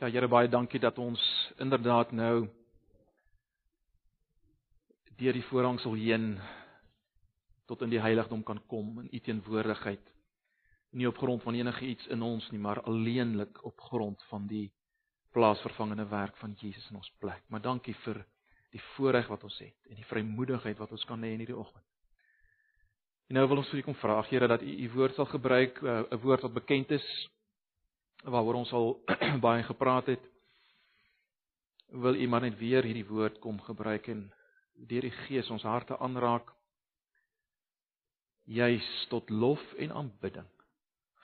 Ja Here baie dankie dat ons inderdaad nou deur die voorhangsel heen tot in die heiligdom kan kom in u teenwoordigheid. Nie op grond van enige iets in ons nie, maar alleenlik op grond van die plaasvervangende werk van Jesus in ons plek. Maar dankie vir die voorreg wat ons het en die vrymoedigheid wat ons kan hê in hierdie oggend. En nou wil ons vir u kom vra, Here, dat u u woord sal gebruik, eh, 'n woord wat bekend is waaroor ons al baie gepraat het. Wil u maar net weer hierdie woord kom gebruik en deur die Gees ons harte aanraak juis tot lof en aanbidding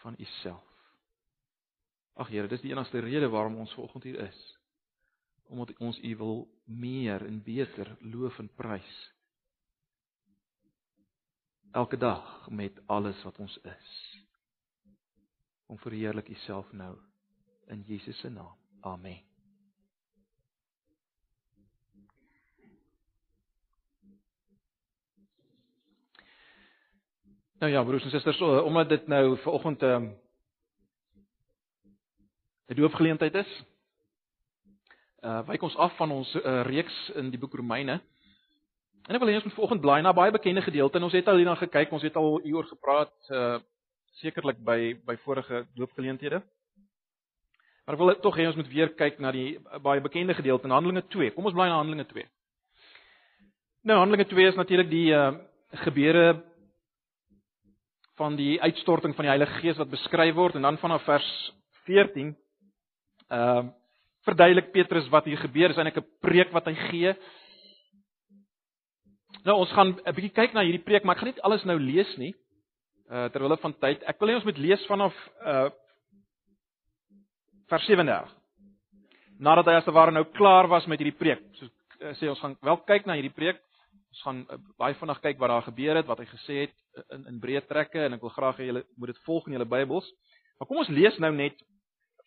van u self. Ag Here, dis die enigste rede waarom ons vanoggend hier is. Omdat ons u wil meer en beter loof en prys. Elke dag met alles wat ons is. Om verheerlik u self nou in Jesus se naam. Amen. Nou ja, broers en susters, omdat dit nou vanoggend 'n um, 'n doopgeleentheid is, uh wyk ons af van ons uh, reeks in die boek Romeine. En ek wil hê ons moet vanoggend blaai na baie bekende gedeelte en ons het al hierna gekyk, ons het al hieroor gepraat uh sekerlik by by vorige doopgeleenthede. Maar ek wil tog hê ons moet weer kyk na die baie bekende gedeelte in Handelinge 2. Kom ons blaai na Handelinge 2. Nou Handelinge 2 is natuurlik die uh gebeure van die uitstorting van die Heilige Gees wat beskryf word en dan vanaf vers 14 ehm uh, verduidelik Petrus wat hier gebeur, is eintlik 'n preek wat hy gee. Nou ons gaan 'n bietjie kyk na hierdie preek, maar ek gaan nie alles nou lees nie. Uh terwyl hulle van tyd, ek wil hê ons moet lees vanaf uh vers 37. Nadat hy as te ware nou klaar was met hierdie preek. So uh, sê ons gaan wel kyk na hierdie preek Ons gaan uh, baie vinnig kyk wat daar gebeur het, wat hy gesê het in in breë trekke en ek wil graag hê julle moet dit volg in julle Bybels. Maar kom ons lees nou net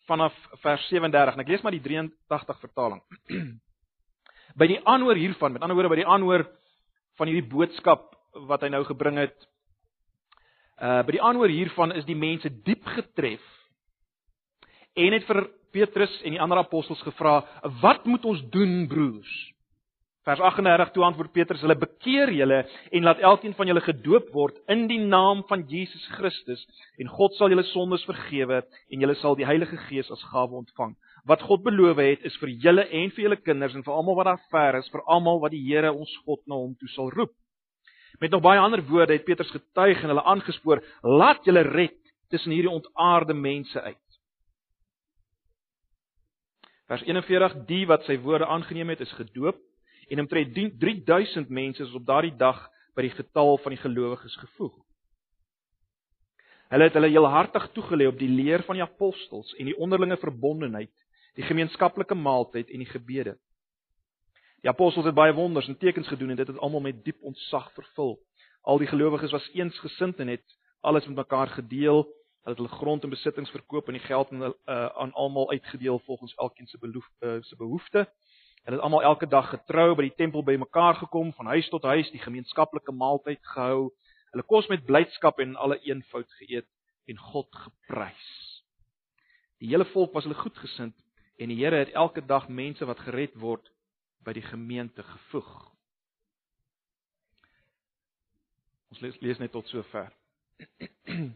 vanaf vers 37 en ek lees maar die 83 vertaling. by die aanhoor hiervan, met ander woorde by die aanhoor van hierdie boodskap wat hy nou gebring het. Uh by die aanhoor hiervan is die mense diep getref en het vir Petrus en die ander apostels gevra: "Wat moet ons doen, broers?" Vers 38 toe antwoord Petrus: "Hulle bekeer julle en laat elkeen van julle gedoop word in die naam van Jesus Christus en God sal julle sondes vergewe en julle sal die Heilige Gees as gawe ontvang. Wat God beloof het is vir julle en vir julle kinders en vir almal wat daar ver is, vir almal wat die Here ons God na hom toe sal roep." Met nog baie ander woorde het Petrus getuig en hulle aangespoor: "Laat julle red tussen hierdie ontaarde mense uit." Vers 41: Die wat sy woorde aangeneem het, is gedoop en omtrent 3000 mense is op daardie dag by die getal van die gelowiges gevoeg. Hulle het hulle heel hartig toegelê op die leer van die apostels en die onderlinge verbondenheid, die gemeenskaplike maaltyd en die gebede. Die apostels het baie wonders en tekens gedoen en dit het almal met diep ontzag vervul. Al die gelowiges was eensgesind en het alles met mekaar gedeel. Hulle het hulle grond en besittings verkoop en die geld aan uh, aan almal uitgedeel volgens elkeen se behoefte uh, se behoefte. Hulle het almal elke dag getrou by die tempel bymekaar gekom, van huis tot huis die gemeenskaplike maaltyd gehou. Hulle kos met blydskap en alle eenvoud geëet en God geprys. Die hele volk was hulle goedgesind en die Here het elke dag mense wat gered word by die gemeente gevoeg. Ons lees, lees net tot sover.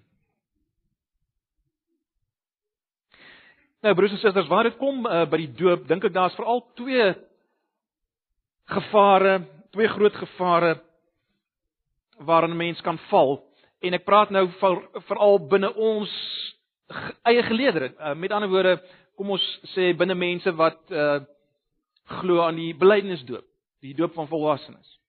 Nou broers en susters, wanneer dit kom uh, by die doop, dink ek daar's veral twee gevare, twee groot gevare waarin 'n mens kan val. En ek praat nou veral binne ons eie geleedere. Uh, met ander woorde, kom ons sê binne mense wat uh glo aan die belydenisdoop, die doop van volwassenes.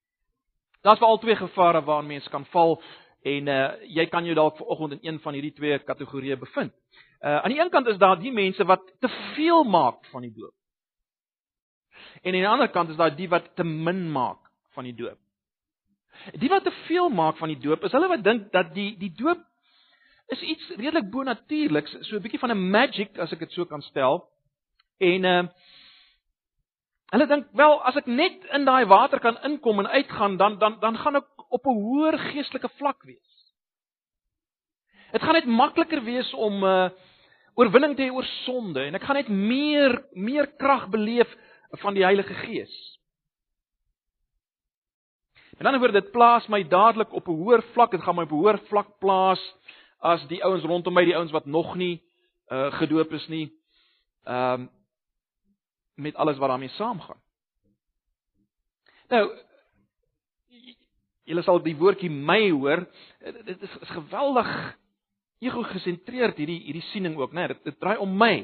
Daar's veral twee gevare waarin mense kan val en uh jy kan jou dalk vanoggend in een van hierdie twee kategorieë bevind. Uh aan die een kant is daar die mense wat te veel maak van die doop. En aan die ander kant is daar die wat te min maak van die doop. Die wat te veel maak van die doop is hulle wat dink dat die die doop is iets redelik bonatuurliks, so 'n bietjie van 'n magic as ek dit so kan stel. En uh hulle dink wel as ek net in daai water kan inkom en uitgaan dan dan dan gaan ek op 'n hoër geestelike vlak wees. Dit gaan net makliker wees om uh oorwinning te hê oor sonde en ek gaan net meer meer krag beleef van die Heilige Gees. En dan word dit plaas my dadelik op 'n hoër vlak, dit gaan my op 'n hoër vlak plaas as die ouens rondom my, die ouens wat nog nie uh gedoop is nie. Ehm um, met alles wat daarmee saamgaan. Nou julle sal die woordjie my hoor, dit is, is geweldig ego gesentreerd hierdie hierdie siening ook, né? Nee, dit, dit draai om my.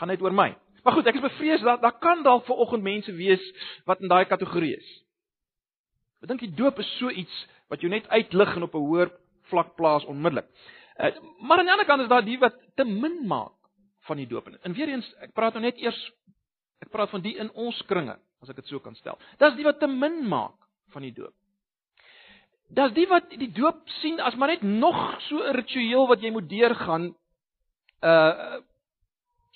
Gaan net oor my. Maar goed, ek is bevrees dat daar kan dalk ver oggend mense wees wat in daai kategorie is. Ek dink die doop is so iets wat jou net uitlig en op 'n hoër vlak plaas onmiddellik. Uh, maar aan die ander kant is daar die wat te min maak van die doop. En weer eens, ek praat nou net eers ek praat van die in ons kringe, as ek dit so kan stel. Dis die wat te min maak van die doop. Dis die wat die doop sien as maar net nog so 'n ritueel wat jy moet deurgaan uh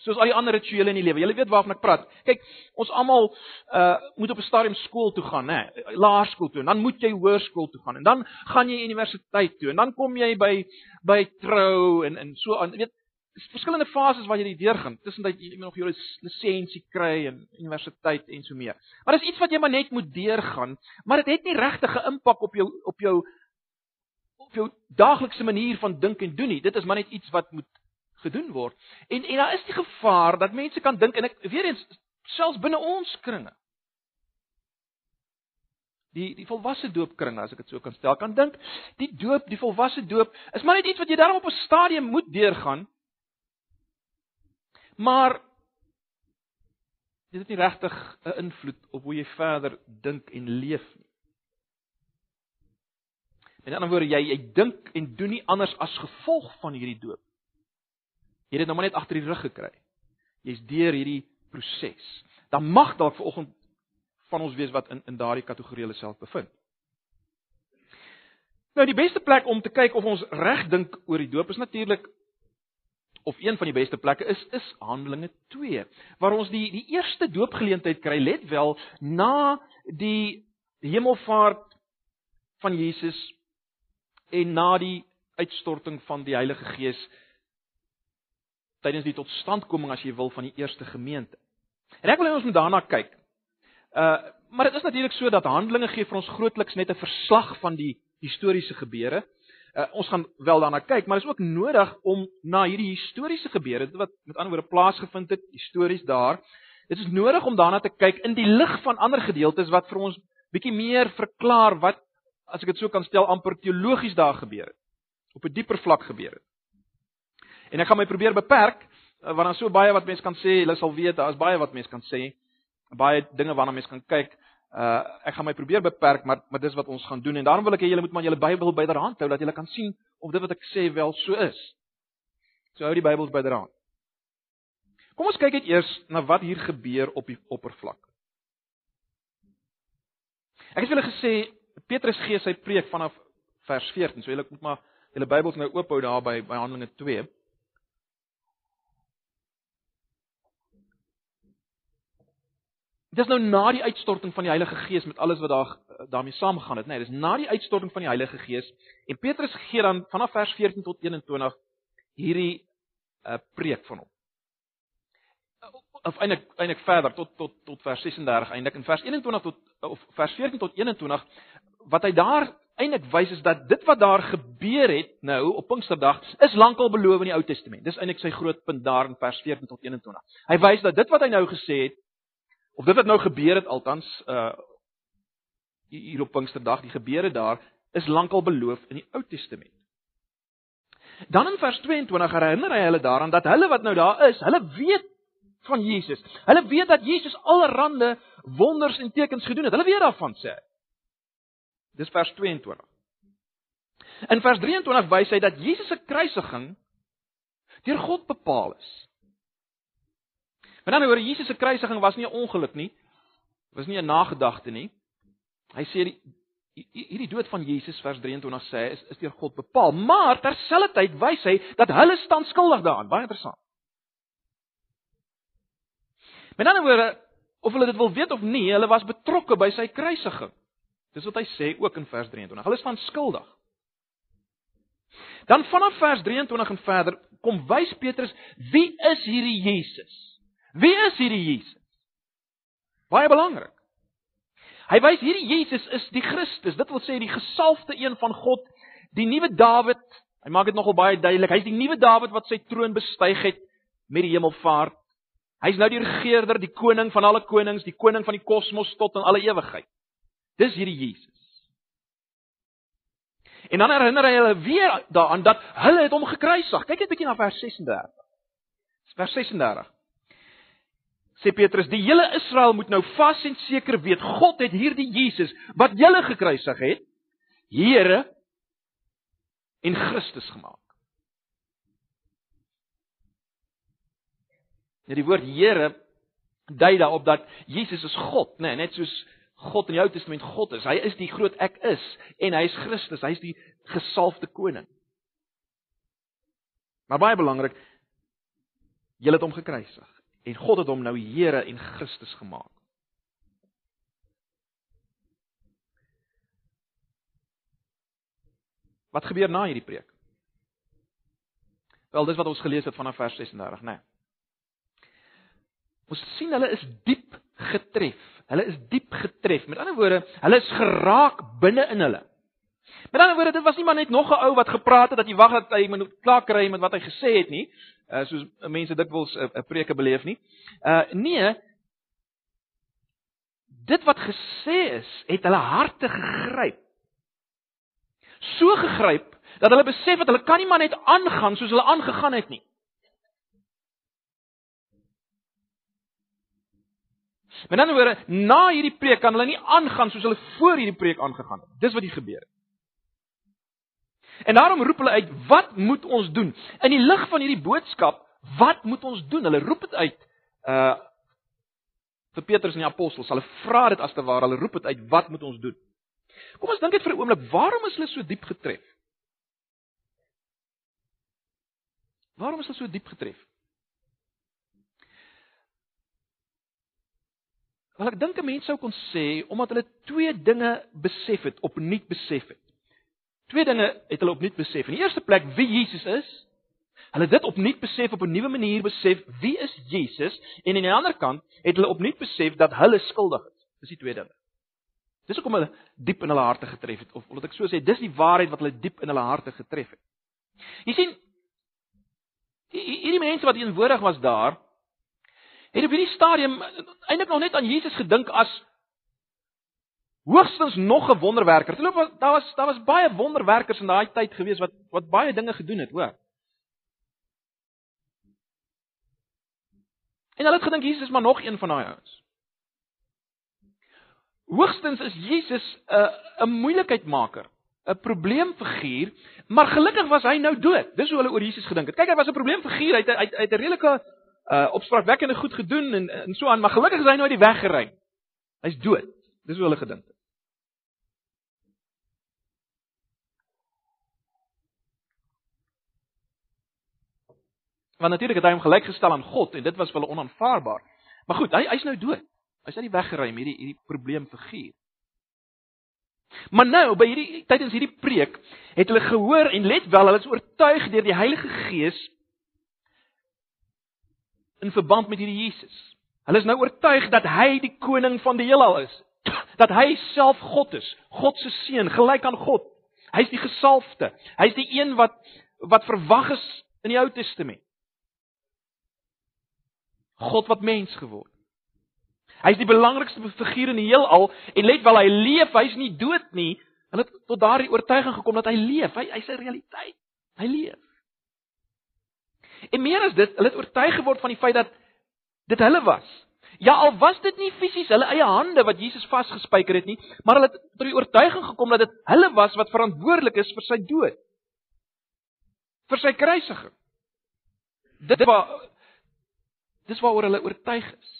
soos al die ander rituele in die lewe. Julle weet waarvan ek praat. Kyk, ons almal uh moet op 'n stadium skool toe gaan, nê? Laerskool toe. En dan moet jy hoërskool toe gaan. En dan gaan jy universiteit toe. En dan kom jy by by trou en en so aan. Jy weet, dis verskillende fases wat jy die deurgaan. Tussentyd jy moet nog jou lisensie kry en universiteit en so meer. Maar dis iets wat jy maar net moet deurgaan, maar dit het, het nie regtig 'n impak op jou op jou op jou daaglikse manier van dink en doen nie. Dit is maar net iets wat moet gedoen word. En en daar is die gevaar dat mense kan dink en ek weer eens selfs binne ons kringe. Die die volwasse doopkringe as ek dit so kan stel, kan dink die doop, die volwasse doop is maar net iets wat jy daarom op 'n stadium moet deurgaan. Maar dit het nie regtig 'n invloed op hoe jy verder dink en leef nie. Met ander woorde, jy jy dink en doen nie anders as gevolg van hierdie doop. Jy het dit nou maar net agter die rug gekry. Jy's deur hierdie proses. Dan mag dalk vanoggend van ons wees wat in in daardie kategorie hulle self bevind. Nou die beste plek om te kyk of ons reg dink oor die doop is natuurlik of een van die beste plekke is is Handelinge 2 waar ons die die eerste doopgeleentheid kry let wel na die hemelvaart van Jesus en na die uitstorting van die Heilige Gees tydens die totstandkoming as jy wil van die eerste gemeente. En ek wil hê ons moet daarna kyk. Uh maar dit is natuurlik so dat Handelinge gee vir ons grootliks net 'n verslag van die historiese gebeure. Uh ons gaan wel daarna kyk, maar dit is ook nodig om na hierdie historiese gebeure wat met ander woorde plaasgevind het histories daar. Dit is nodig om daarna te kyk in die lig van ander gedeeltes wat vir ons bietjie meer verklaar wat as ek dit so kan stel amper teologies daar gebeur het. Op 'n dieper vlak gebeur het. En ek gaan my probeer beperk eh, want daar so baie wat mense kan sê, hulle sal weet daar is baie wat mense kan sê, baie dinge waarna mense kan kyk. Uh ek gaan my probeer beperk, maar maar dis wat ons gaan doen en daarom wil ek hê julle moet maar julle Bybel byderhand hou dat julle kan sien of dit wat ek sê wel so is. So hou die Bybels byderhand. Kom ons kyk net eers na wat hier gebeur op die oppervlak. Ek het julle gesê Petrus gee sy preek vanaf vers 14. So julle moet maar julle Bybels nou oop hou daar by by Handelinge 2. Dit is nou na die uitstorting van die Heilige Gees met alles wat daar daarmee saamgegaan het, nê. Nee, dis na die uitstorting van die Heilige Gees en Petrus gee dan vanaf vers 14 tot 21 hierdie uh, preek van hom. Of eintlik eintlik verder tot tot tot vers 36 eintlik in vers 21 tot of vers 14 tot 21 wat hy daar eintlik wys is dat dit wat daar gebeur het nou op Pinksterdag is lankal beloof in die Ou Testament. Dis eintlik sy groot punt daar in vers 14 tot 21. Hy wys dat dit wat hy nou gesê het of dit wat nou gebeur het althans uh hier op Pinksterdag, die gebeure daar is lankal beloof in die Ou Testament. Dan in vers 22 herinner hy hulle daaraan dat hulle wat nou daar is, hulle weet van Jesus. Hulle weet dat Jesus allerlei wonders en tekens gedoen het. Hulle weet daarvan sê. Dis vers 22. In vers 23 wys hy dat Jesus se kruisiging deur God bepaal is. Maar dan oor Jesus se kruisiging was nie 'n ongeluk nie. Was nie 'n nagedagte nie. Hy sê die hierdie dood van Jesus vers 23 sê is is deur God bepaal, maar terselfdertyd wys hy dat hulle staan skuldig daaraan. Baie interessant. Met ander woorde, of hulle dit wil weet of nie, hulle was betrokke by sy kruisiging. Dis wat hy sê ook in vers 23. Hulle staan skuldig. Dan vanaf vers 23 en verder kom wys Petrus wie is hierdie Jesus? Wie is hierdie Jesus? Baie belangrik. Hy wys hierdie Jesus is die Christus, dit wil sê die gesalfde een van God, die nuwe Dawid. Hy maak dit nogal baie duidelik. Hy's die nuwe Dawid wat sy troon bestyg het met die hemelvaart. Hy's nou die regerder, die koning van alle konings, die koning van die kosmos tot in alle ewigheid. Dis hierdie Jesus. En dan herinner hy hulle weer daaraan dat hulle het hom gekruisig. Kyk net 'n bietjie na vers 36. Vers 36. Sê Petrus, die hele Israel moet nou vas en seker weet, God het hierdie Jesus wat julle gekruisig het, Here en Christus gemaak. Ja die woord Here dui daarop dat Jesus is God, nê, nee, net soos God in die Ou Testament God is. Hy is die groot ek is en hy is Christus, hy is die gesalfde koning. Maar baie belangrik, julle het hom gekruisig en God het hom nou Here en Christus gemaak. Wat gebeur na hierdie preek? Wel, dis wat ons gelees het vanaf vers 36, né? Nee. Ons sien hulle is diep getref. Hulle is diep getref. Met ander woorde, hulle is geraak binne in hulle. Met ander woorde, dit was nie maar net nog 'n ou wat gepraat het dat jy wag dat hy moet klaar kry met wat hy gesê het nie, uh, soos mense dikwels 'n uh, preke beleef nie. Uh nee. Dit wat gesê is, het hulle harte gegryp. So gegryp dat hulle besef dat hulle kan nie maar net aangaan soos hulle aangegaan het nie. Met ander woorde, na hierdie preek kan hulle nie aangaan soos hulle voor hierdie preek aangegaan het. Dis wat hier gebeur het. En daarom roep hulle uit, wat moet ons doen? In die lig van hierdie boodskap, wat moet ons doen? Hulle roep dit uit. Uh vir Petrus en die apostels, hulle vra dit as te ware, hulle roep dit uit, wat moet ons doen? Kom ons dink net vir 'n oomblik, waarom is hulle so diep getref? Waarom is hulle so diep getref? Wel ek dink 'n mens sou kon sê omdat hulle twee dinge besef het, opnuut besef het. Twee dinge het hulle opnuut besef. In die eerste plek wie Jesus is. Hulle het dit opnuut besef op 'n nuwe manier besef wie is Jesus en aan die ander kant het hulle opnuut besef dat hulle skuldig is. Dis die twee dinge. Dis hoekom hulle diep in hulle harte getref het of omdat ek so sê, dis die waarheid wat hulle diep in hulle harte getref het. Jy sien hierdie mense wat teenwoordig was daar het op hierdie stadium eintlik nog net aan Jesus gedink as hoogstens nog 'n wonderwerker. Dit loop daar was daar was baie wonderwerkers in daai tyd gewees wat wat baie dinge gedoen het, hoor. En hulle het gedink Jesus is maar nog een van daai ouens. Hoogstens is Jesus 'n 'n moeilikheidmaker, 'n probleemfiguur, maar gelukkig was hy nou dood. Dis hoe hulle oor Jesus gedink het. Kyk, hy was 'n probleemfiguur, hy het hy het 'n redelike uh opspraakwekkende goed gedoen en en so aan, maar gelukkig is hy nou uit die weg gery. Hy's dood. Dis hoe hulle gedink het. Want natuurlik het hy hom gelykgestel aan God en dit was vir hulle onaanvaarbaar. Maar goed, hy hy's nou dood. Hy's uit die weg met hierdie hierdie probleemfiguur. Maar nou by hierdie tydens hierdie preek het hulle gehoor en let wel, hulle is oortuig deur die Heilige Gees in verband met hierdie Jesus. Hulle is nou oortuig dat hy die koning van die heelal is. Dat hy self God is, God se seun, gelyk aan God. Hy's die gesalfde. Hy's die een wat wat verwag is in die Ou Testament. God wat mens geword. Hy's die belangrikste figuur in die heelal en let wel hy leef, hy's nie dood nie. Hulle tot daardie oortuiging gekom dat hy leef. Hy hy's 'n realiteit. Hy leef. En meer as dit, hulle het oortuig geword van die feit dat dit hulle was. Ja, al was dit nie fisies hulle eie hande wat Jesus vasgespijker het nie, maar hulle het tot die oortuiging gekom dat dit hulle was wat verantwoordelik is vir sy dood. vir sy kruisiging. Dit was dis waaroor hulle oortuig is.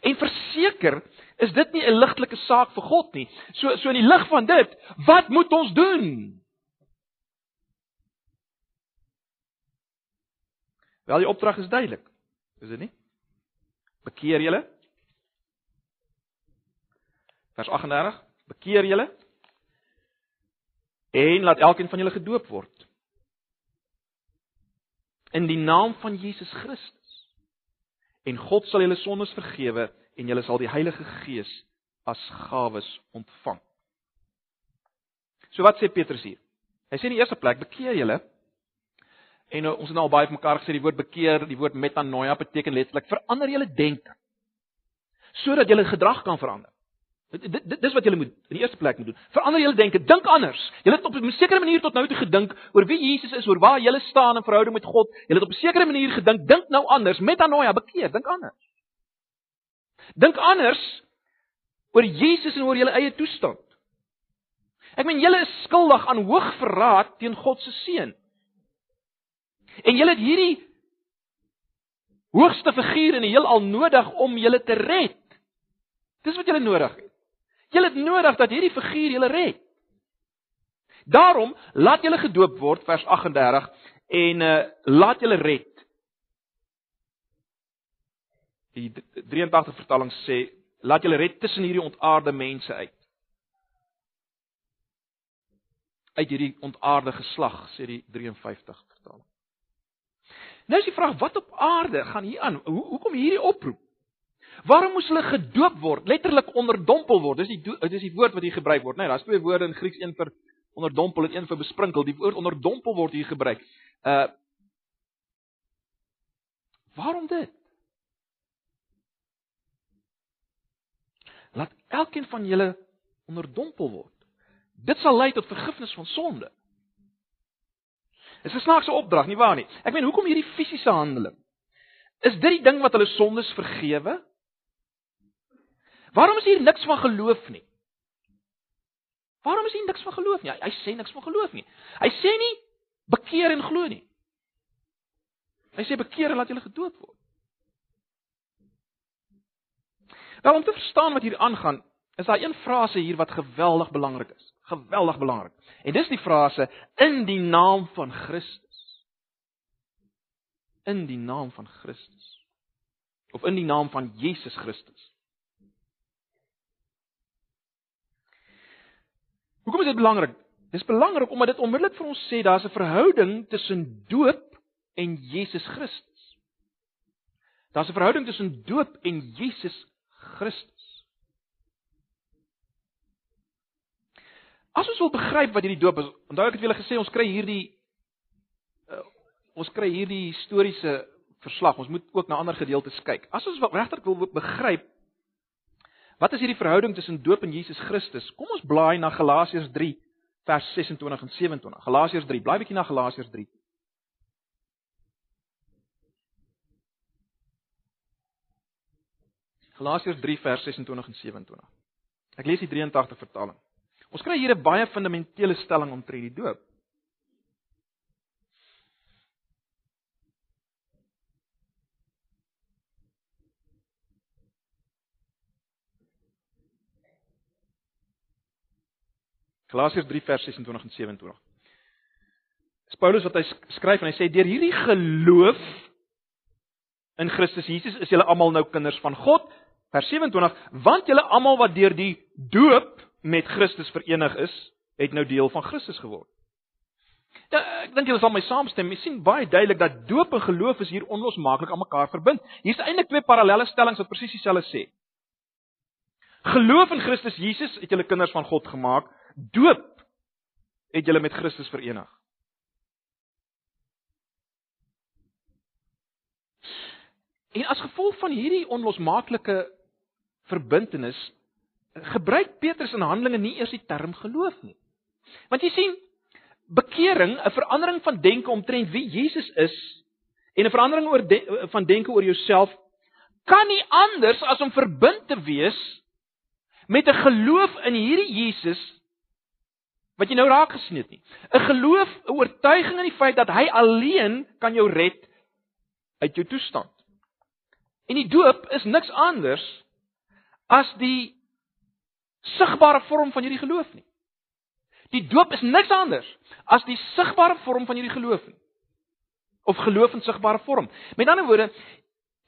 En verseker is dit nie 'n ligtelike saak vir God nie. So so in die lig van dit, wat moet ons doen? Wel die opdrag is duidelik. Is dit nie? Bekeer julle. Vers 38. Bekeer julle. En laat elkeen van julle gedoop word in die naam van Jesus Christus. En God sal julle sondes vergewe en julle sal die Heilige Gees as gawes ontvang. So wat sê Petrus hier? Hy sê in die eerste plek bekeer julle en nou, ons het nou al baie van mekaar gesê die woord bekeer, die woord metanoia beteken letterlik verander julle denke sodat julle gedrag kan verander. Dit dis wat julle moet in die eerste plek moet doen. Verander julle denke, dink anders. Julle het op 'n sekere manier tot nou toe gedink oor wie Jesus is, oor waar julle staan in verhouding met God. Julle het op 'n sekere manier gedink, dink nou anders. Metanoia, bekeer, dink anders. Dink anders oor Jesus en oor julle eie toestand. Ek meen julle is skuldig aan hoogverraad teen God se seun. En julle het hierdie hoogste figuur in die heelal nodig om julle te red. Dis wat julle nodig het. Julle het nodig dat hierdie figuur julle red. Daarom laat julle gedoop word vers 38 en uh laat julle red. Die 83 vertaling sê laat julle red tussen hierdie ontaarde mense uit. Uit hierdie ontaarde geslag sê die 53 vertaling. Nou is die vraag wat op aarde gaan hier aan? Hoe hoekom hierdie oproep? Waarom moes hulle gedoop word? Letterlik onderdompel word. Dis die dis die woord wat hier gebruik word, né? Nee, daar's twee woorde in Grieks, een vir onderdompel en een vir besprinkel. Die woord onderdompel word hier gebruik. Uh Waarom dit? Laat elkeen van julle onderdompel word. Dit sal lei tot vergifnis van sonde. Dis 'n snaakse opdrag, nie waar nie? Ek meen, hoekom hierdie fisiese handeling? Is dit die ding wat hulle sondes vergewe? Waarom is hier niks van geloof nie? Waarom is hier niks van geloof nie? Hy, hy sê niks van geloof nie. Hy sê nie bekeer en glo nie. Hy sê bekeer en laat julle gedoop word. Nou om te verstaan wat hier aangaan, is daar een frase hier wat geweldig belangrik is. Geweldig belangrik. En dis die frase in die naam van Christus. In die naam van Christus. Of in die naam van Jesus Christus. Hoekom is dit belangrik? Dis belangrik omdat dit onmiddellik vir ons sê daar's 'n verhouding tussen doop en Jesus Christus. Daar's 'n verhouding tussen doop en Jesus Christus. As ons wil begryp wat hierdie doop is, onthou ek het julle gesê ons kry hierdie uh, ons kry hierdie historiese verslag. Ons moet ook na ander gedeeltes kyk. As ons regtig wil begryp Wat is hierdie verhouding tussen doop en Jesus Christus? Kom ons blaai na Galasiërs 3 vers 26 en 27. Galasiërs 3, blaai bietjie na Galasiërs 3. Galasiërs 3 vers 26 en 27. Ek lees die 83 vertaling. Ons kry hier 'n baie fundamentele stelling omtrent die doop. Galasiërs 3 vers 26 en 27. Dis Paulus wat hy skryf en hy sê deur hierdie geloof in Christus Jesus is julle almal nou kinders van God. Vers 27 want julle almal wat deur die doop met Christus verenig is, het nou deel van Christus geword. Ja, ek dink julle sal my saamstem. Jy sien baie duidelik dat doop en geloof is hier onlosmaaklik aan mekaar verbind. Hier's eintlik twee parallelle stellings wat presies dieselfde sê. Geloof in Christus Jesus het julle kinders van God gemaak doop het julle met Christus verenig. En as gevolg van hierdie onlosmaaklike verbintenis gebruik Petrus in Handelinge nie eers die term geloof nie. Want jy sien, bekering, 'n verandering van denke omtrent wie Jesus is en 'n verandering oor de, van denke oor jouself kan nie anders as om verbind te wees met 'n geloof in hierdie Jesus wat jy nou raak gesien het nie. 'n Geloof, 'n oortuiging in die feit dat hy alleen kan jou red uit jou toestand. En die doop is niks anders as die sigbare vorm van hierdie geloof nie. Die doop is niks anders as die sigbare vorm van hierdie geloof nie. Of geloof in sigbare vorm. Met ander woorde,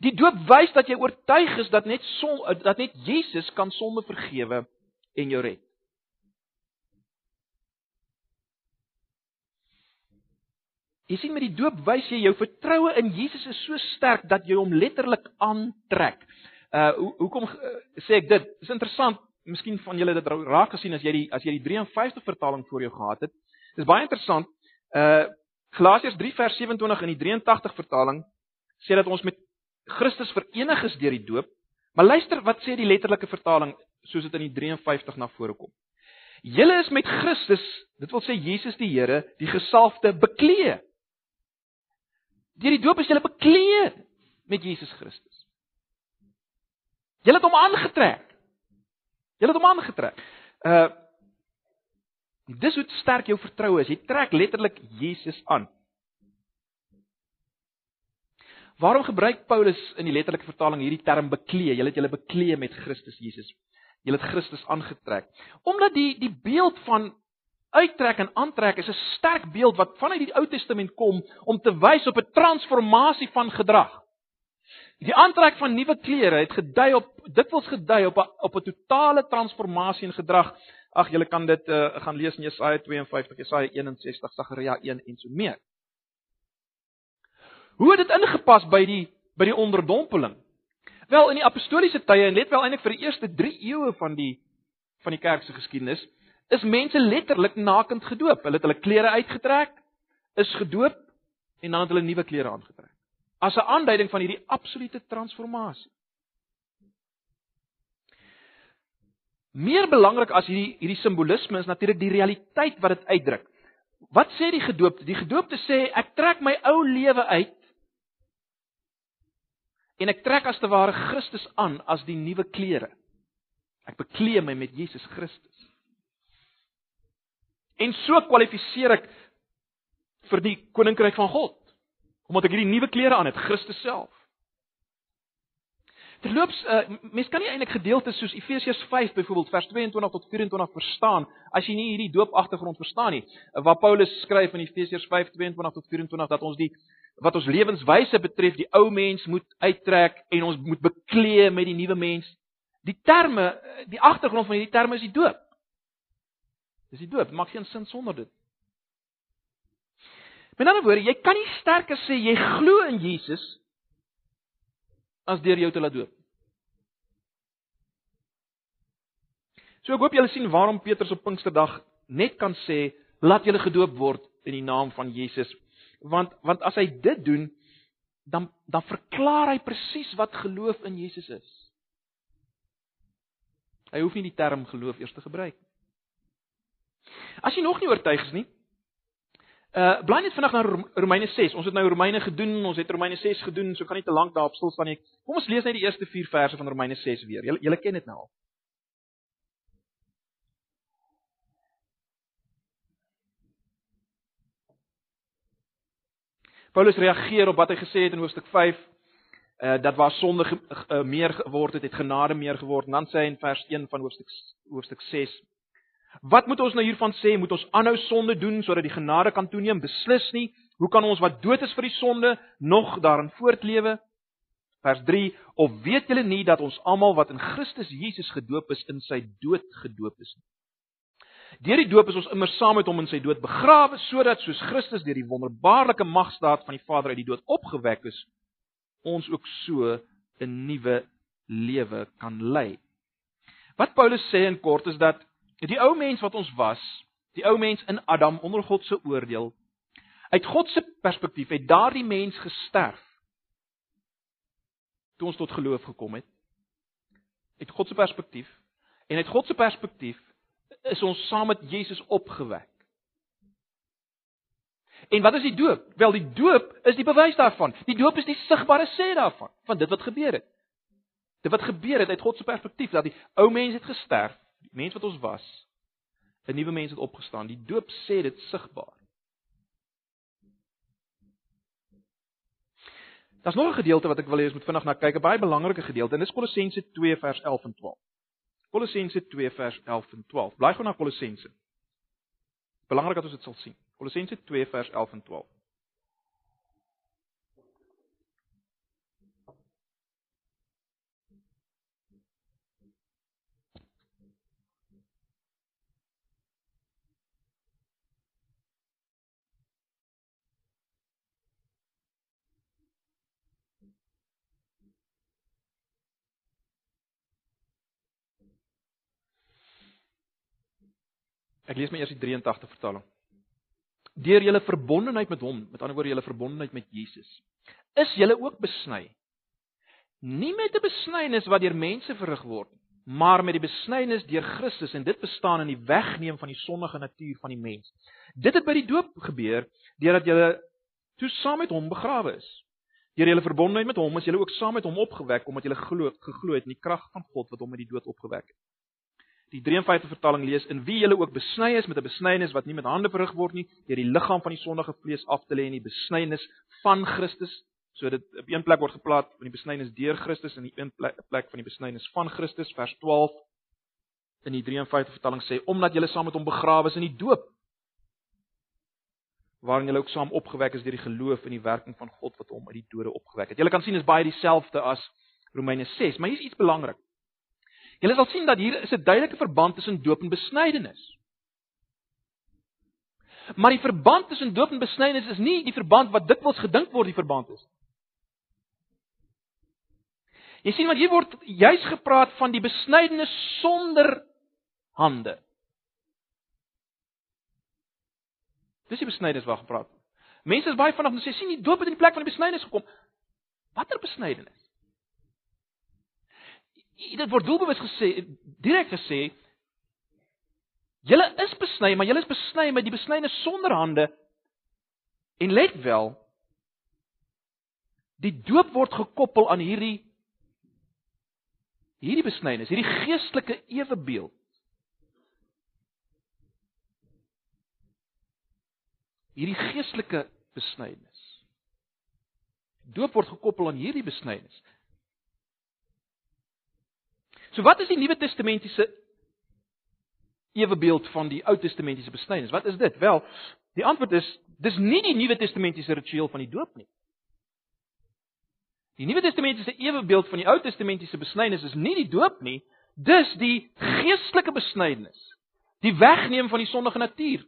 die doop wys dat jy oortuig is dat net son, dat net Jesus kan sonde vergewe en jou red. Jy sien met die doop wys jy jou vertroue in Jesus is so sterk dat jy hom letterlik aantrek. Uh hoe hoekom uh, sê ek dit? Dis interessant. Miskien van julle dit raak gesien as jy die as jy die 53 vertaling voor jou gehad het. Dis baie interessant. Uh Galasiërs 3 vers 27 in die 83 vertaling sê dat ons met Christus verenig is deur die doop. Maar luister wat sê die letterlike vertaling soos dit in die 53 na vore kom. Julle is met Christus, dit wil sê Jesus die Here, die gesalfde beklee. Deur die doop is julle beklee met Jesus Christus. Julle het hom aangetrek. Julle het hom aangetrek. Uh dis hoe sterk jou vertroue is. Jy trek letterlik Jesus aan. Waarom gebruik Paulus in die letterlike vertaling hierdie term beklee? Julle het julle beklee met Christus Jesus. Julle het Christus aangetrek. Omdat die die beeld van uittrek en aantrek is 'n sterk beeld wat vanuit die Ou Testament kom om te wys op 'n transformasie van gedrag. Die aantrek van nuwe klere het gedui op dikwels gedui op 'n op 'n totale transformasie in gedrag. Ag, julle kan dit uh, gaan lees in Jesaja 52, Jesaja 61, Sagaria 1 en so meer. Hoe het dit ingepas by die by die onderdompeling? Wel, in die apostoliese tye en let wel eintlik vir die eerste 3 eeue van die van die kerk se geskiedenis, is mense letterlik nakend gedoop. Hulle het hulle klere uitgetrek, is gedoop en dan het hulle nuwe klere aangetrek. As 'n aanduiding van hierdie absolute transformasie. Meer belangrik as hierdie hierdie simbolisme is natuurlik die realiteit wat dit uitdruk. Wat sê die gedoopte? Die gedoopte sê ek trek my ou lewe uit en ek trek as te ware Christus aan as die nuwe klere. Ek bekleë my met Jesus Christus. En so kwalifiseer ek vir die koninkryk van God omdat ek hierdie nuwe klere aan het, Christus self. Terloops, uh, mens kan nie eintlik gedeeltes soos Efesiërs 5 byvoorbeeld vers 22 tot 24 verstaan as jy nie hierdie doopagtergrond verstaan nie. Uh, waar Paulus skryf in Efesiërs 5:22 tot 24 dat ons die wat ons lewenswyse betref, die ou mens moet uittrek en ons moet bekleë met die nuwe mens. Die terme, eh, die agtergrond van hierdie terme is die doop. Dis die doop, maak geen sin sonder dit. Met ander woorde, jy kan nie sterker sê jy glo in Jesus as deur jou te laat doop. So ek hoop julle sien waarom Petrus op Pinksterdag net kan sê laat julle gedoop word in die naam van Jesus. Want want as hy dit doen, dan dan verklaar hy presies wat geloof in Jesus is. Hy hoef nie die term geloof eers te gebruik nie. As jy nog nie oortuig is nie, uh bly net vinnig na Romeine 6. Ons het nou Romeine gedoen, ons het Romeine 6 gedoen, so kan nie te lank daarop stil staan nie. Kom ons lees net die eerste 4 verse van Romeine 6 weer. Julle julle ken dit nou al. Paulus reageer op wat hy gesê het in hoofstuk 5 uh dat waar sonde ge, uh, meer geword het, het genade meer geword. En dan sê hy in vers 1 van hoofstuk hoofstuk 6 Wat moet ons nou hiervan sê? Moet ons aanhou sonde doen sodat die genade kan toeneem? Beslis nie. Hoe kan ons wat dood is vir die sonde nog daarin voortlewe? Vers 3: Of weet julle nie dat ons almal wat in Christus Jesus gedoop is, in sy dood gedoop is nie? Deur die doop is ons immer saam met hom in sy dood begrawe sodat soos Christus deur die wonderbaarlike magstaat van die Vader uit die dood opgewek is, ons ook so 'n nuwe lewe kan lei. Wat Paulus sê in kort is dat Die ou mens wat ons was, die ou mens in Adam onder God se oordeel, uit God se perspektief het daardie mens gesterf toe ons tot geloof gekom het. Uit God se perspektief en uit God se perspektief is ons saam met Jesus opgewek. En wat is die doop? Wel die doop is die bewys daarvan. Die doop is die sigbare sê daarvan, van dit wat gebeur het. Dit wat gebeur het uit God se perspektief dat die ou mens het gesterf mens wat ons was, 'n nuwe mens het opgestaan. Die doop sê dit sigbaar. Daar's nog 'n gedeelte wat ek wil hê ons moet vinnig na kyk, 'n baie belangrike gedeelte, en dis Kolossense 2 vers 11 en 12. Kolossense 2 vers 11 en 12. Bly gou na Kolossense. Belangrik dat ons dit sal sien. Kolossense 2 vers 11 en 12. Ek lees my eers die 83 vertaling. Deur julle verbondenheid met hom, met ander woorde julle verbondenheid met Jesus, is julle ook besny. Nie met 'n besnyning wat deur mense verrig word nie, maar met die besnyning deur Christus en dit bestaan in die wegneem van die sondige natuur van die mens. Dit het by die doop gebeur deurdat julle toe saam met hom begrawe is. Deur julle verbondenheid met hom is julle ook saam met hom opgewek omdat julle glo geglo het in die krag van God wat hom uit die dood opgewek het. Die 53 vertaling lees in wie julle ook besny is met 'n besnyning wat nie met hande verrig word nie, deur die liggaam van die sondige vlees af te lê in die besnyning van Christus. So dit op een plek word geplaas van die besnyning deur Christus en die een plek van die besnyning van Christus vers 12 in die 53 vertaling sê omdat julle saam met hom begrawe is in die doop waarin julle ook saam opgewek is deur die geloof in die werking van God wat hom uit die dode opgewek het. Julle kan sien is baie dieselfde as Romeine 6, maar hier is iets belangrik. Julle sal sien dat hier is 'n duidelike verband tussen doop en besnydenis. Maar die verband tussen doop en besnydenis is nie die verband wat dikwels gedink word die verband is. Jy sien wat hier word juis gepraat van die besnydenis sonder hande. Dis die besnydenis waar gepraat word. Mense is baie vanaand om sê sien die doop het in die plek van die besnydenis gekom. Watter besnydenis? Dit word doelbewus gesê, direk gesê, julle is besny, maar julle is besny met die besnyne sonder hande. En let wel, die doop word gekoppel aan hierdie hierdie besnyning, hierdie geestelike ewebeeld. Hierdie geestelike besnyning. Doop word gekoppel aan hierdie besnyning. So wat is die Nuwe Testamentiese ewebeeld van die Ou Testamentiese besnyning? Wat is dit? Wel, die antwoord is dis nie die Nuwe Testamentiese ritueel van die doop nie. Die Nuwe Testamentiese ewebeeld van die Ou Testamentiese besnyning is nie die doop nie, dis die geestelike besnyning. Die wegneem van die sondige natuur.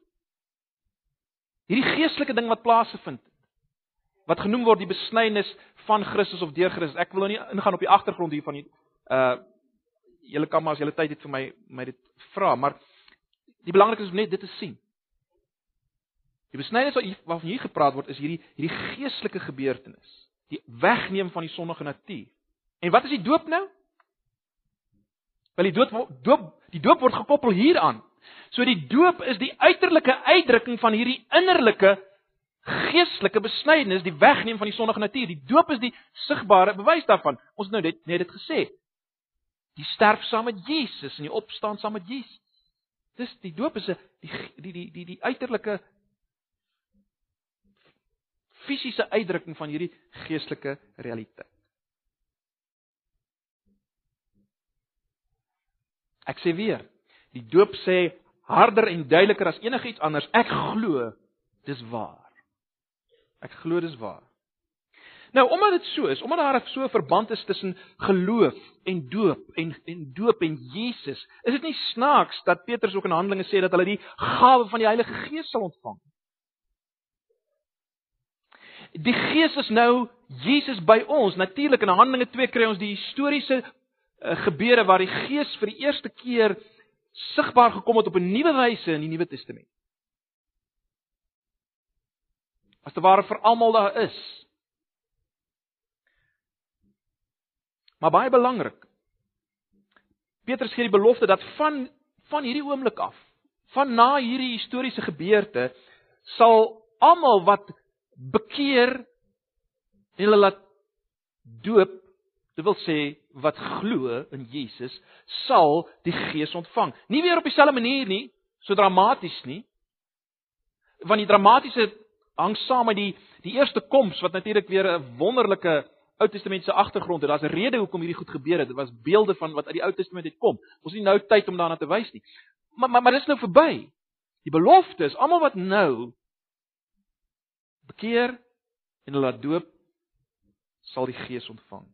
Hierdie geestelike ding wat plaasvind wat genoem word die besnyning van Christus of deur Christus. Ek wil nou nie ingaan op die agtergrond hiervan nie. Uh julle kan maar as julle tyd het vir my my dit vra, maar die belangrikste is net dit te sien. Die besnydenis wat waarvan hier gepraat word is hierdie hierdie geestelike gebeurtenis, die wegneem van die sondige natuur. En wat is die doop nou? Wel die doop doop die doop word gekoppel hieraan. So die doop is die uiterlike uitdrukking van hierdie innerlike geestelike besnydenis, die wegneem van die sondige natuur. Die doop is die sigbare bewys daarvan. Ons het nou net net dit gesê die sterf saam met Jesus en die opstaan saam met Jesus. Dis die doop is 'n die die die die die uiterlike fisiese uitdrukking van hierdie geestelike realiteit. Ek sê weer, die doop sê harder en duideliker as enigiets anders, ek glo dis waar. Ek glo dis waar. Nou, omdat dit so is, omdat daar so 'n verband is tussen geloof en doop en en doop en Jesus, is dit nie snaaks dat Petrus ook in Handelinge sê dat hulle die gawe van die Heilige Gees sal ontvang. Die Gees is nou Jesus by ons. Natuurlik in Handelinge 2 kry ons die historiese uh, gebeure waar die Gees vir die eerste keer sigbaar gekom het op 'n nuwe wyse in die Nuwe Testament. As te ware vir almal daar is. Maar baie belangrik. Petrus gee die belofte dat van van hierdie oomblik af, van na hierdie historiese gebeurte, sal almal wat bekeer en hulle laat doop, dit wil sê wat glo in Jesus, sal die Gees ontvang. Nie weer op dieselfde manier nie, so dramaties nie. Want die dramatiese hang saam met die die eerste koms wat natuurlik weer 'n wonderlike Ou Testamentiese agtergrond het. Daar's 'n rede hoekom hierdie goed gebeur het. Dit was beelde van wat uit die Ou Testament uit kom. Ons het nie nou tyd om daarna te wys nie. Maar maar maar dis nou verby. Die belofte is almal wat nou bekeer en hulle laat doop sal die Gees ontvang.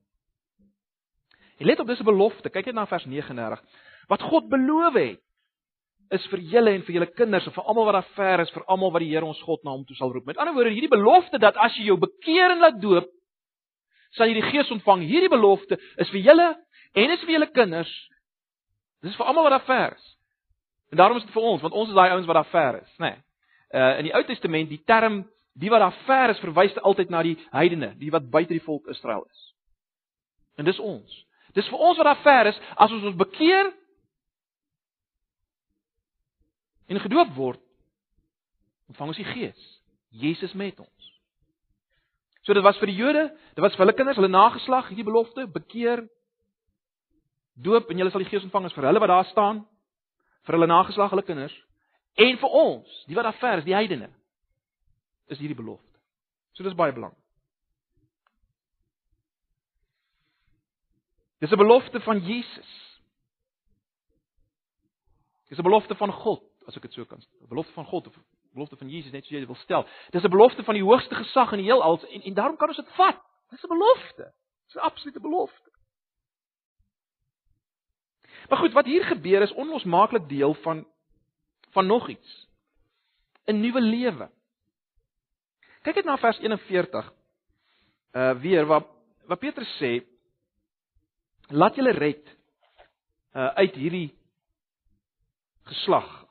En let op dis 'n belofte. Kyk net na vers 39. Wat God beloof het is vir julle en vir julle kinders en vir almal wat daar ver is, vir almal wat die Here ons God na hom toe sal roep. Met ander woorde, hierdie belofte dat as jy jou bekeer en laat doop, sal jy die Gees ontvang. Hierdie belofte is vir julle en is vir julle kinders. Dis vir almal wat daar ver is. En daarom is dit vir ons, want ons is daai ouens wat daar ver is, nê. Nee. Uh in die Ou Testament, die term die wat daar ver is verwys altyd na die heidene, die wat buite die volk Israel is. En dis ons. Dis vir ons wat daar ver is, as ons ons bekeer en gedoop word, ontvang ons die Gees, Jesus met ons. So dit was vir die Jode, dit was vir hulle kinders, hulle nageslag, hierdie belofte, bekeer, doop en julle sal die Gees ontvang as vir hulle wat daar staan, vir hulle nageslag, hulle kinders en vir ons, die wat daar ver is, die heidene. Is hierdie belofte. So dis baie belangrik. Dis 'n belofte van Jesus. Dis 'n belofte van God, as ek dit so kan stel. 'n Belofte van God of belofte van Jesus net so jy dit wil stel. Dis 'n belofte van die hoogste gesag in die heelal en en daarom kan ons dit vat. Dis 'n belofte. Dis 'n absolute belofte. Maar goed, wat hier gebeur is onlosmaaklik deel van van nog iets. 'n Nuwe lewe. Kyk net na vers 41. Uh weer wat wat Petrus sê, laat julle red uh uit hierdie geslag.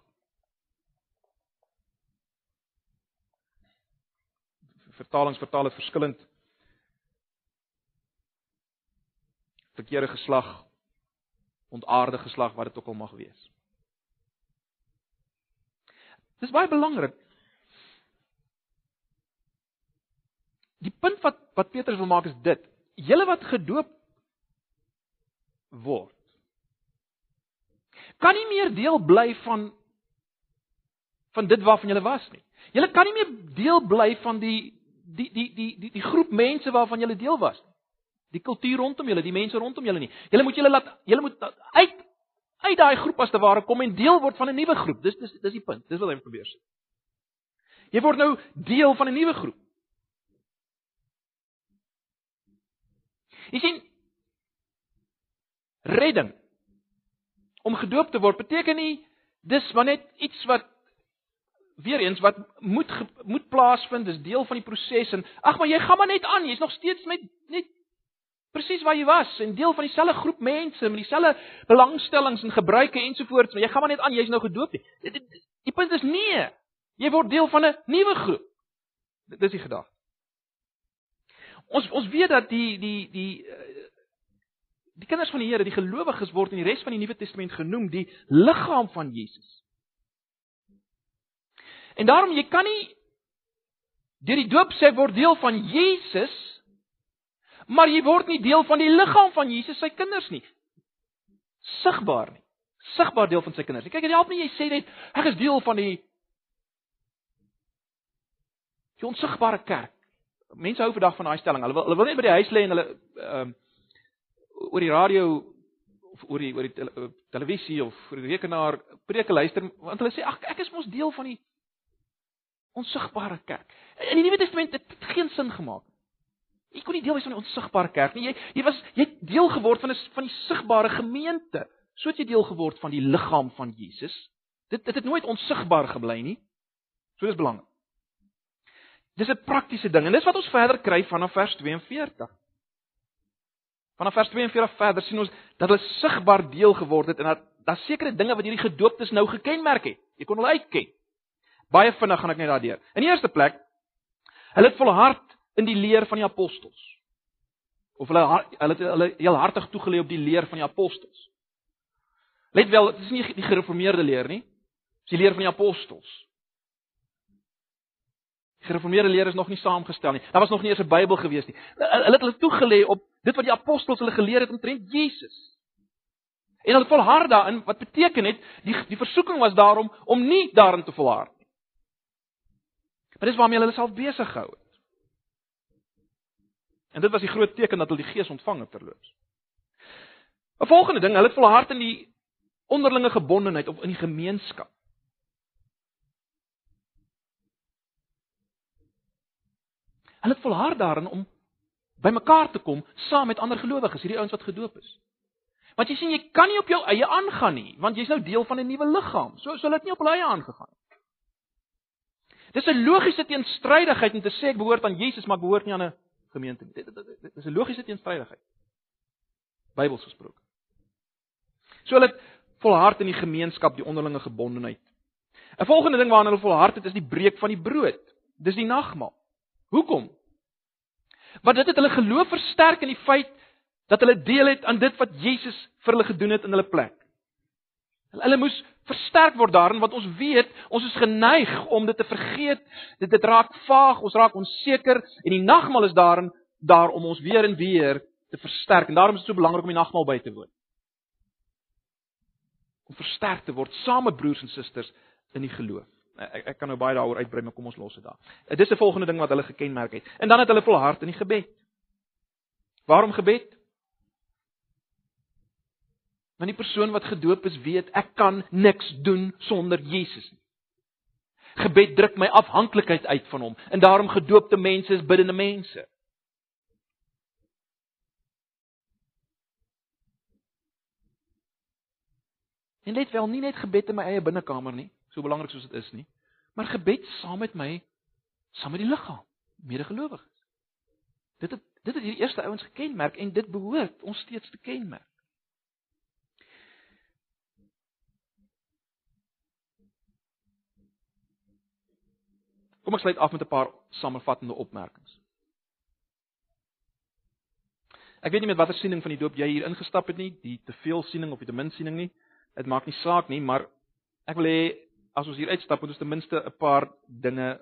Vertalings vertaal dit verskillend. Verkeerde geslag, ontaarde geslag wat dit ook al mag wees. Dis baie belangrik. Die punt wat wat Petrus wil maak is dit: julle wat gedoop word kan nie meer deel bly van van dit waarvan jy was nie. Jy kan nie meer deel bly van die die die die die die groep mense waarvan jy deel was nie. Die kultuur rondom julle, die mense rondom julle nie. Julle moet julle laat julle moet uit uit daai groep as te ware kom en deel word van 'n nuwe groep. Dis dis dis die punt. Dis wat hy probeer sê. Jy word nou deel van 'n nuwe groep. Jy sien redding om gedoop te word beteken nie dis maar net iets wat weer eens wat moet moet plaasvind, dis deel van die proses en ag maar jy gaan maar net aan, jy's nog steeds met net presies waar jy was en deel van dieselfde groep mense met dieselfde belangstellings en gebruike ensovoorts, maar jy gaan maar net aan, jy's nou gedoop nie. Die, die, die punt is nee. Jy word deel van 'n nuwe groep. Dis die gedagte. Ons ons weet dat die die die eh, die kinders van die Here, die gelowiges word in die res van die Nuwe Testament genoem die liggaam van Jesus. En daarom jy kan nie deur die doop sê word deel van Jesus maar jy word nie deel van die liggaam van Jesus sy kinders nie. Sigbaar nie. Sigbaar deel van sy kinders. Kyk, dit help nie jy sê net ek is deel van die die onsigbare kerk. Mense hou vandag van daai stelling. Hulle wil hulle wil net by die huis lê en hulle ehm um, oor die radio of oor die oor die tele, televisie of oor die rekenaar preke luister want hulle sê ag ek is mos deel van die onsigbare kerk. In die Nuwe Testament het dit geen sin gemaak nie. Jy kon nie deel wees van die onsigbare kerk nie. Jy jy was jy het deel geword van 'n van die sigbare gemeente. So het jy deel geword van die liggaam van Jesus. Dit dit het nooit onsigbaar gebly nie. So dis belangrik. Dis 'n praktiese ding en dis wat ons verder kry vanaf vers 42. Vanaf vers 42 verder sien ons dat hulle sigbaar deel geword het en dat daar sekere dinge wat hierdie gedooptes nou gekenmerk het. Jy kon hulle uitken. Baie vinnig gaan ek net daardeur. In die eerste plek, hulle het volhard in die leer van die apostels. Of hulle hulle het hulle heel hartig toegelê op die leer van die apostels. Let wel, dit is nie die gereformeerde leer nie. Dis die leer van die apostels. Die gereformeerde leer is nog nie saamgestel nie. Daar was nog nie eens 'n Bybel gewees nie. Hulle het hulle toegelê op dit wat die apostels hulle geleer het omtrent Jesus. En hulle volhard daarin wat beteken het die die versoeking was daarom om nie daarin te volhard. Maar dis waarmee hulle self besig gehou het. En dit was die groot teken dat hulle die Gees ontvang het terloops. 'n Volgende ding, hulle het volhard in die onderlinge gebondenheid of in die gemeenskap. Hulle het volhard daarin om bymekaar te kom saam met ander gelowiges, hierdie ouens wat gedoop is. Want jy sien jy kan nie op jou eie aangaan nie, want jy's nou deel van 'n nuwe liggaam. So sou dit nie op hulle eie aangegaan het. Dis 'n logiese teenstrydigheid om te sê ek behoort aan Jesus, maar ek behoort nie aan 'n gemeente. Dit, dit, is 'n logiese teenstrydigheid. Bybels gesproke. So hulle volhard in die gemeenskap, die onderlinge gebondenheid. 'n Volgende ding waaraan hulle volhard het, is die breek van die brood. Dis die nagmaal. Hoekom? Want dit het hulle geloof versterk in die feit dat hulle deel het aan dit wat Jesus vir hulle gedoen het in hulle plek. Hulle moes versterk word daarin want ons weet ons is geneig om dit te vergeet. Dit dit raak vaag, ons raak onseker en die nagmaal is daarin daar om ons weer en weer te versterk en daarom is dit so belangrik om die nagmaal by te woon. Om versterk te word saam met broers en susters in die geloof. Ek ek kan nou baie daaroor uitbrei, maar kom ons los dit daar. Dit is 'n volgende ding wat hulle gekenmerk het. En dan het hulle volhard in die gebed. Waarom gebed? Want die persoon wat gedoop is, weet ek kan niks doen sonder Jesus nie. Gebed druk my afhanklikheid uit van hom en daarom gedoopte mense is biddende mense. En let wel, nie net gebed in my eie binnekamer nie, so belangrik soos dit is nie, maar gebed saam met my, saam met die liggaam, medegelowiges. Dit het dit het hierdie eerste ouens gekenmerk en dit behoort ons steeds te kenmerk. Kom ek sluit af met 'n paar samevattende opmerkings. Ek weet nie met watter siening van die doop jy hier ingestap het nie, die te veel siening of die te min siening nie. Dit maak nie saak nie, maar ek wil hê as ons hier uitstap moet ons ten minste 'n paar dinge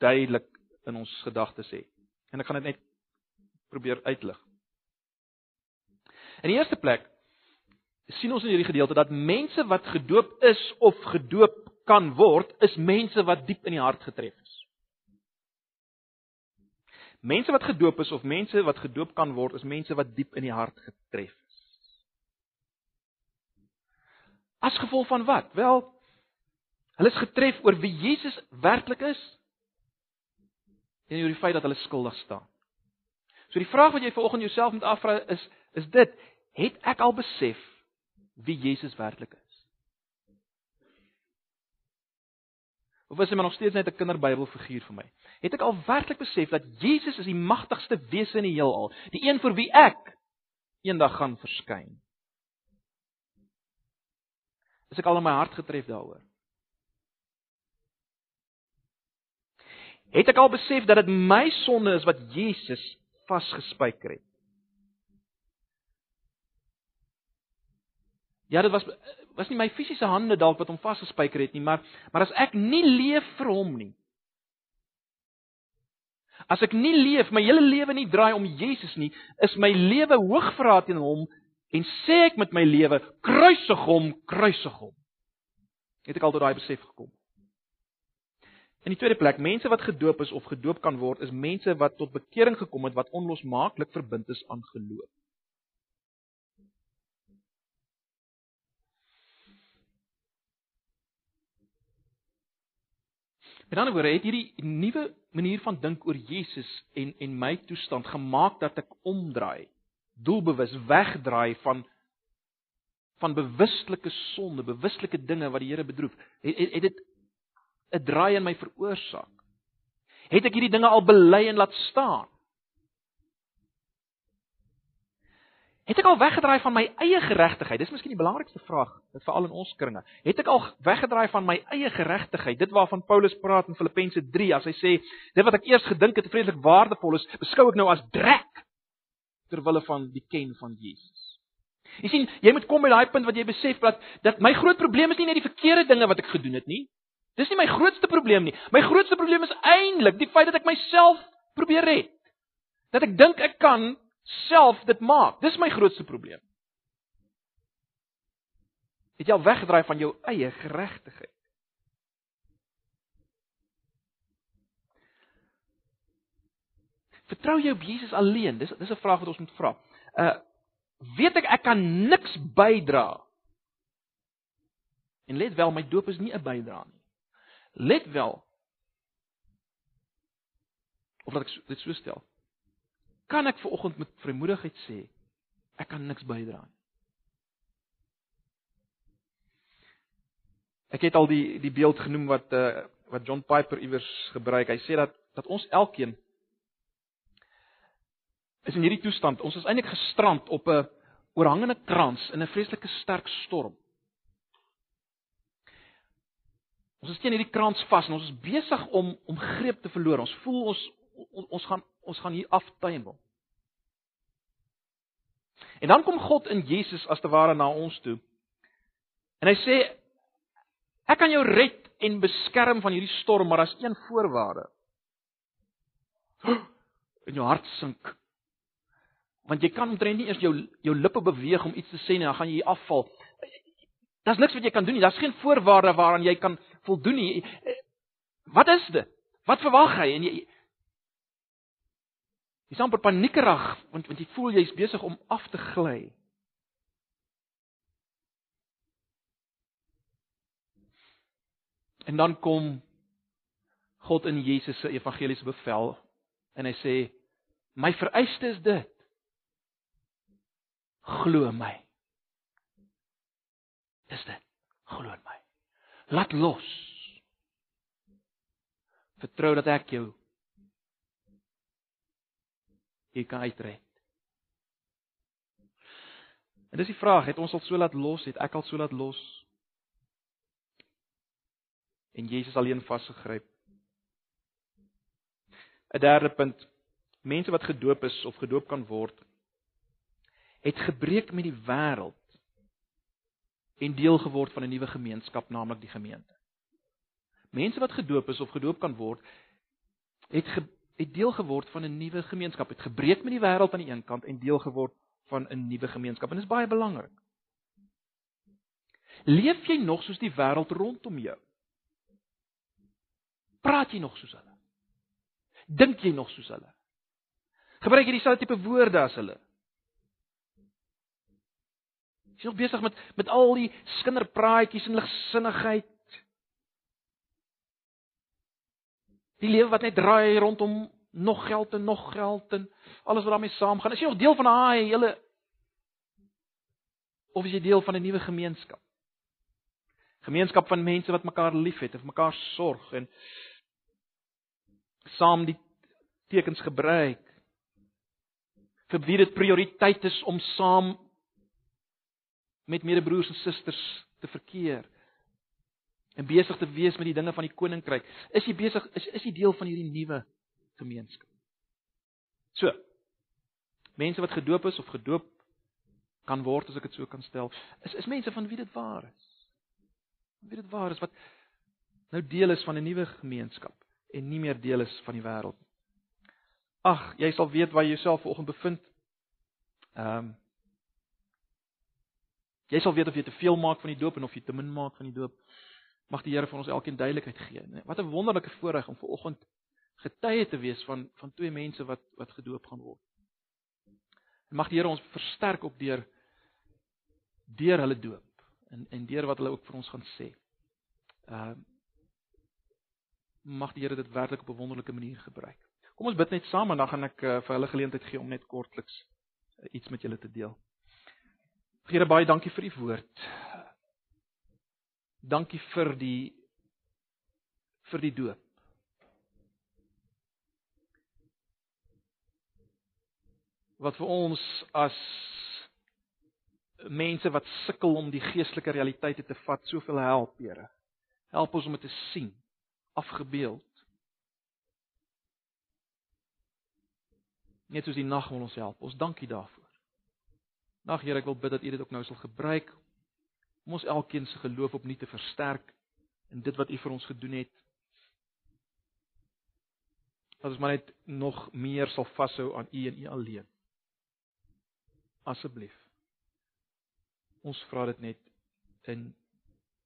duidelik in ons gedagtes hê. En ek gaan dit net probeer uitlig. In die eerste plek sien ons in hierdie gedeelte dat mense wat gedoop is of gedoop kan word, is mense wat diep in die hart getref. Mense wat gedoop is of mense wat gedoop kan word, is mense wat diep in die hart getref is. As gevolg van wat? Wel, hulle is getref oor wie Jesus werklik is en oor die feit dat hulle skuldig staan. So die vraag wat jy vanoggend jouself moet afvra is is dit: het ek al besef wie Jesus werklik is? Of is hy maar nog steeds net 'n kinderbybelfiguur vir my? Het ek al werklik besef dat Jesus is die magtigste wese in die heelal, die een vir wie ek eendag gaan verskyn? Is ek al in my hart getref daaroor? Het ek al besef dat dit my sonde is wat Jesus vasgespijker het? Ja, dit was was nie my fisiese hande dalk wat hom vasgespijker het nie, maar maar as ek nie leef vir hom nie. As ek nie leef, my hele lewe nie draai om Jesus nie, is my lewe hoogverraad teen hom en sê ek met my lewe kruisig hom, kruisig hom. Het ek al tot daai besef gekom. In die tweede plek, mense wat gedoop is of gedoop kan word, is mense wat tot bekering gekom het wat onlosmaaklik verbind is aan geloof. Met ander woorde, het hierdie nuwe manier van dink oor Jesus en en my toestand gemaak dat ek omdraai, doelbewus wegdraai van van bewustelike sonde, bewustelike dinge wat die Here bedroef. Het het dit 'n draai in my veroorsaak? Het ek hierdie dinge al bely en laat staan? Het ek al weggedraai van my eie geregtigheid? Dis miskien die belangrikste vraag veral in ons kringe. Het ek al weggedraai van my eie geregtigheid? Dit waarvan Paulus praat in Filippense 3 as hy sê, dit wat ek eers gedink het vreeslik waardevol is, beskou ek nou as drek ter wille van die ken van Jesus. Jy sien, jy moet kom by daai punt wat jy besef dat dat my groot probleem is nie net die verkeerde dinge wat ek gedoen het nie. Dis nie my grootste probleem nie. My grootste probleem is eintlik die feit dat ek myself probeer red. Dat ek dink ek kan self dit maak. Dis my grootste probleem. Het jy al weggedraai van jou eie geregtigheid? Vertrou jy op Jesus alleen? Dis dis 'n vraag wat ons moet vra. Uh weet ek ek kan niks bydra. En let wel, my doop is nie 'n bydra nie. Let wel. Of laat ek dit so stel kan ek ver oggend met vrymoedigheid sê ek kan niks bydra nie. Ek het al die die beeld genoem wat uh wat John Piper iewers gebruik. Hy sê dat dat ons elkeen is in hierdie toestand. Ons is eintlik gestrand op 'n oorhangende krans in 'n vreeslike sterk storm. Ons is teen hierdie krans vas en ons is besig om om greep te verloor. Ons voel ons ons, ons gaan ons gaan hier aftuimel. En dan kom God in Jesus as te ware na ons toe. En hy sê ek kan jou red en beskerm van hierdie storm, maar daar's een voorwaarde. In jou hart sink. Want jy kan omtrent nie eers jou jou lippe beweeg om iets te sê nie, dan gaan jy afval. Daar's niks wat jy kan doen nie. Daar's geen voorwaarde waaraan jy kan voldoen nie. Wat is dit? Wat verwag jy? En jy Jy's amper paniekerig want want jy voel jy's besig om af te gly. En dan kom God in Jesus se evangeliese bevel en hy sê my vereiste is dit glo my. Dis dit. Glo in my. Laat los. Vertrou dat ek jou jy kan uitred. En dis die vraag, het ons al so laat los, het ek al so laat los? En Jesus alleen vasgegryp. 'n Derde punt, mense wat gedoop is of gedoop kan word, het gebreek met die wêreld en deel geword van 'n nuwe gemeenskap, naamlik die gemeente. Mense wat gedoop is of gedoop kan word, het ge het deel geword van 'n nuwe gemeenskap, het gebreek met die wêreld aan die een kant en deel geword van 'n nuwe gemeenskap. En dit is baie belangrik. Leef jy nog soos die wêreld rondom jou? Praat jy nog soos hulle? Dink jy nog soos hulle? Gebruik jy dieselfde tipe woorde as hulle? Jy is nog besig met met al die skinderpraatjies en ligsinnigheid Die lewe wat net draai rondom nog geld en nog geld en alles wat daarmee saamgaan. Is jy nog deel van daai hele of is jy deel van 'n nuwe gemeenskap? Gemeenskap van mense wat mekaar liefhet en mekaar sorg en saam die tekens gebruik. Vir wie dit prioriteit is om saam met medebroers en susters te verkeer en besig te wees met die dinge van die koninkryk. Is jy besig is is jy deel van hierdie nuwe gemeenskap? So. Mense wat gedoop is of gedoop kan word as ek dit so kan stel, is is mense van wie dit waar is. Wie dit waar is wat nou deel is van 'n nuwe gemeenskap en nie meer deel is van die wêreld nie. Ag, jy sal weet waar jy jouself vanoggend bevind. Ehm um, Jy sal weet of jy te veel maak van die doop en of jy te min maak van die doop. Mag die Here vir ons elkeen duidelikheid gee. Wat 'n wonderlike voorreg om ver oggend getuie te wees van van twee mense wat wat gedoop gaan word. En mag die Here ons versterk op deur deur hulle doop en en deur wat hulle ook vir ons gaan sê. Ehm uh, mag die Here dit werklik op 'n wonderlike manier gebruik. Kom ons bid net saam en dan gaan ek uh, vir hulle geleentheid gee om net kortliks uh, iets met julle te deel. Here baie dankie vir u woord. Dankie vir die vir die doop. Wat vir ons as mense wat sukkel om die geestelike realiteite te vat, soveel help, Here. Help ons om dit te sien, afgebeeld. Net soos die nag wil ons help. Ons dankie daarvoor. Nag Here, ek wil bid dat U dit ook nou sal gebruik om ons elkeen se geloof opnuut te versterk in dit wat U vir ons gedoen het. Dat ons maar net nog meer sal vashou aan U en U alleen. Asseblief. Ons vra dit net in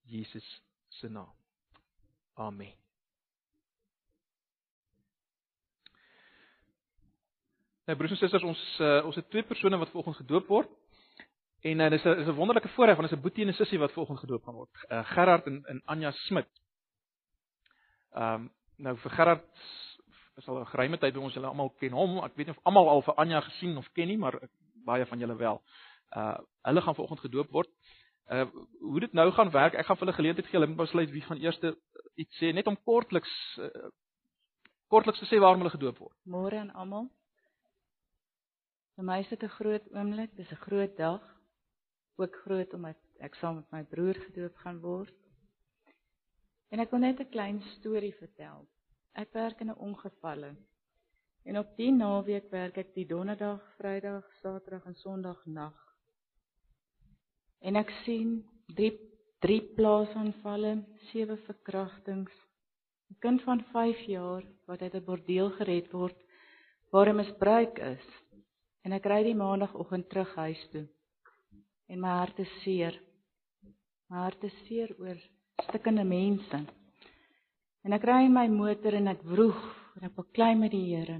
Jesus se naam. Amen. Nou broers en susters, ons uh, ons het twee persone wat vanoggend gedoop word. En uh, dis 'n is 'n wonderlike voorreg want dit is 'n boetie en 'n sussie wat volgens gedoop gaan word. Uh, Gerard en, en Anja Smit. Ehm um, nou vir Gerard is al 'n geruime tyd by ons, julle almal ken hom. Ek weet nie of almal al vir Anja gesien of ken nie, maar baie van julle wel. Uh hulle gaan vanoggend gedoop word. Uh hoe dit nou gaan werk, ek gaan vir hulle geleentheid gee. Hulle moet besluit wie gaan eers iets sê, net om kortliks uh, kortliks te sê waarom hulle gedoop word. Môre aan almal. Vir my is dit 'n groot oomblik, dis 'n groot dag ook groot omdat ek saam met my broer gedoop gaan word. En ek wil net 'n klein storie vertel. Ek werk in 'n ongevalle. En op die naweek werk ek die donderdag, Vrydag, Saterdag en Sondag nag. En ek sien drie drie plaasaanvalle, sewe verkrachtings. 'n Kind van 5 jaar wat uit 'n bordeel gered word waar 'n misbruik is. En ek ry die maandagooggend terug huis toe. En my hart is seer. My hart is seer oor stikkende mense. En ek ry in my motor en ek vroeg en ek beklei met die Here.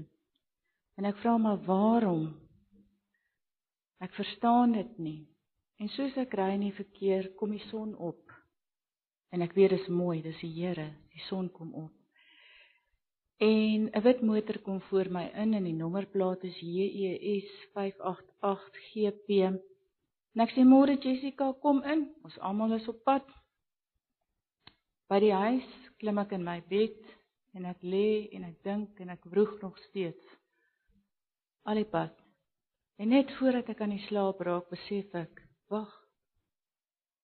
En ek vra maar waarom? Ek verstaan dit nie. En soos ek ry in die verkeer, kom die son op. En ek weet dis mooi, dis die Here, die son kom op. En 'n wit motor kom voor my in en die nommerplaat is JES 588GP. En ek sê môre Jessica, kom in. Ons almal is op pad. By die huis klim ek in my bed en ek lê en ek dink en ek vroeg nog steeds. Al die pad. En net voordat ek aan die slaap raak, besef ek, wag.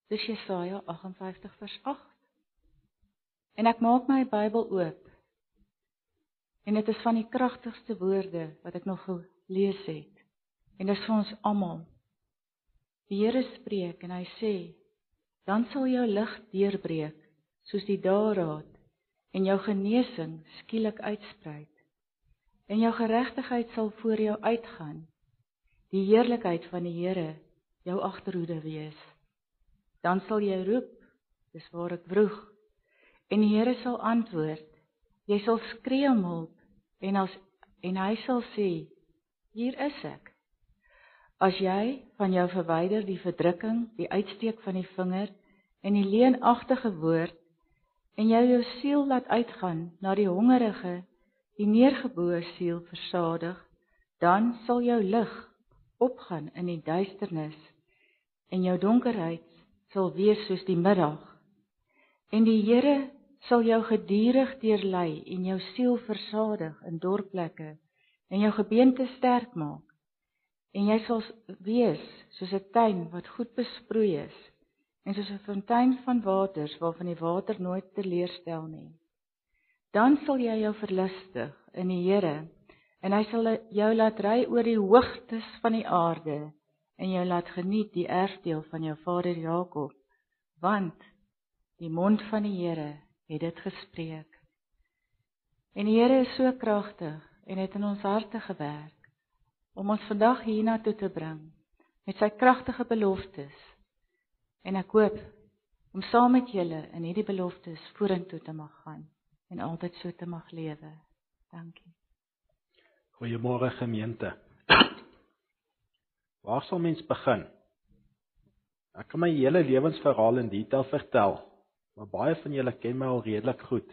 Dis Jesaja 58 vers 8. En ek maak my Bybel oop. En dit is van die kragtigste woorde wat ek nog gelees het. En dit is vir ons almal. Die Here spreek en hy sê: "Dan sal jou lig deurbreek soos die daadraad en jou genesing skielik uitsprei. En jou geregtigheid sal voor jou uitgaan. Die heerlikheid van die Here jou agterhoede wees. Dan sal jy roep, dis waar ek vroeg. En die Here sal antwoord. Jy sal skree om hulp en as en hy sal sê: Hier is ek. As jy van jou verwyder die verdrukking, die uitsteek van die vinger en die leenagtige woord en jy jou siel laat uitgaan na die hongerige, die neergeboe siel versadig, dan sal jou lig opgaan in die duisternis en jou donkerheid sal wees soos die middag. En die Here sal jou gedurig deurlei en jou siel versadig in dorplekke en jou gebeente sterk maak. En jy sal wees soos 'n tuin wat goed besproei is en soos 'n fontein van waters waarvan die water nooit teleurstel nie. Dan sal jy jou verlustig in die Here en hy sal jou laat ry oor die hoogtes van die aarde en jou laat geniet die erfdeel van jou vader Jakob want die mond van die Here het dit gespreek. En die Here is so kragtig en het in ons harte gewerk om ons vandag hiernatoe te bring met sy kragtige beloftes En ek hoop om saam met julle in hierdie beloftes vorentoe te mag gaan en altyd so te mag lewe. Dankie. Goeiemôre gemeente. Waar sal mens begin? Ek kan my hele lewensverhaal in detail vertel, maar baie van julle ken my al redelik goed.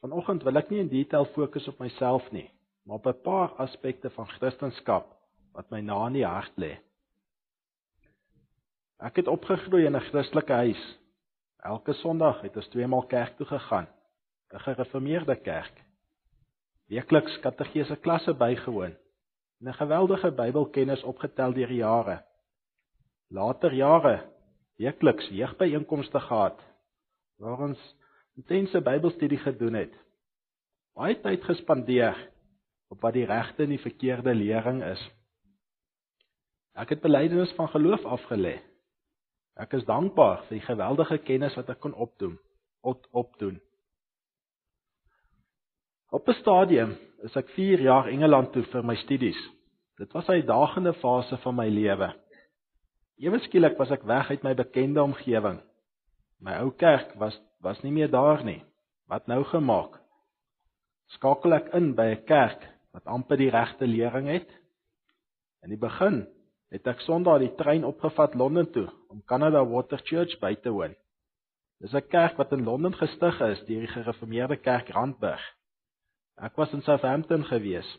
Vanoggend wil ek nie in detail fokus op myself nie, maar op 'n paar aspekte van Christendom wat my na in die hart lê. Ek het opgegroei in 'n Christelike huis. Elke Sondag het ons tweemaal kerk toe gegaan, 'n gereformeerde kerk. Weekliks katedrese klasse bygewoon en 'n geweldige Bybelkennis opgetel deur die jare. Later jare weekliks jeugbyeenkomste gehad waar ons intense Bybelstudie gedoen het. Baie tyd gespandeer op wat die regte en die verkeerde lering is. Ek het belydenis van geloof afgelê Ek is dankbaar vir die geweldige kennis wat ek kon opdoen, op, opdoen. Op 'n stadium is ek 4 jaar Engeland toe vir my studies. Dit was 'n uitdagende fase van my lewe. Ewe skielik was ek weg uit my bekende omgewing. My ou kerk was was nie meer daar nie. Wat nou gemaak? Skakel ek in by 'n kerk wat amper die regte lering het? In die begin het ek Sondag die trein opgevat Londen toe om Canada Water Church by te woon. Dis 'n kerk wat in Londen gestig is deur die gereformeerde kerk Randburg. Ek was in Southampton gewees.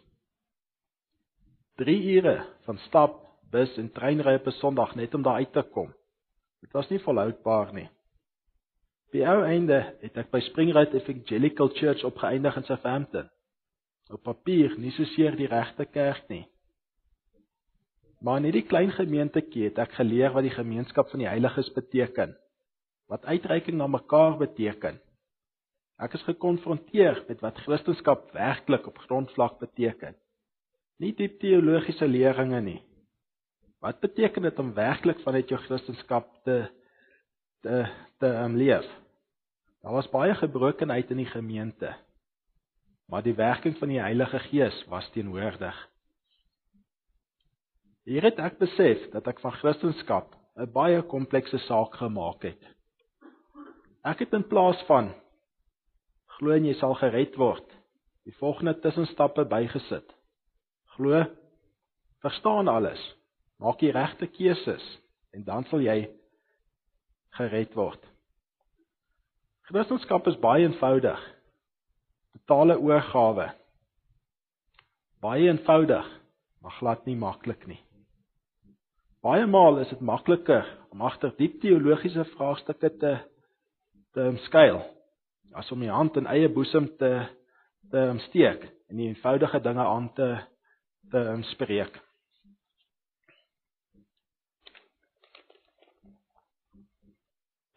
3 ure van stap, bus en treinry op 'n Sondag net om daar uit te kom. Dit was nie volhoubaar nie. By ou einde het ek by Springright Evangelical Church opgeëindig in Southampton. Op papier nie so seer die regte kerk nie. Maar in hierdie klein gemeentetjie het ek geleer wat die gemeenskap van die heiliges beteken. wat uitreiking na mekaar beteken. Ek is gekonfronteer met wat Christendom werklik op grondvlak beteken. Nie diep teologiese leringe nie. Wat beteken dit om werklik vanuit jou Christendom te te te um, leef? Daar was baie gebrokenheid in die gemeente. Maar die werking van die Heilige Gees was teenwoordig. Hier het ek besef dat ek van Christendom 'n baie komplekse saak gemaak het. Ek het in plaas van glo en jy sal gered word, die volgende tussenstappe bygesit. Glo, verstaan alles, maak die regte keuses en dan sal jy gered word. Christendom is baie eenvoudig. Totale oorgawe. Baie eenvoudig, maar glad nie maklik nie. Baie maal is dit makliker om agter diep teologiese vraagstukke te te skuil as om die hand in eie boesem te te steek en die eenvoudige dinge aan te te spreek.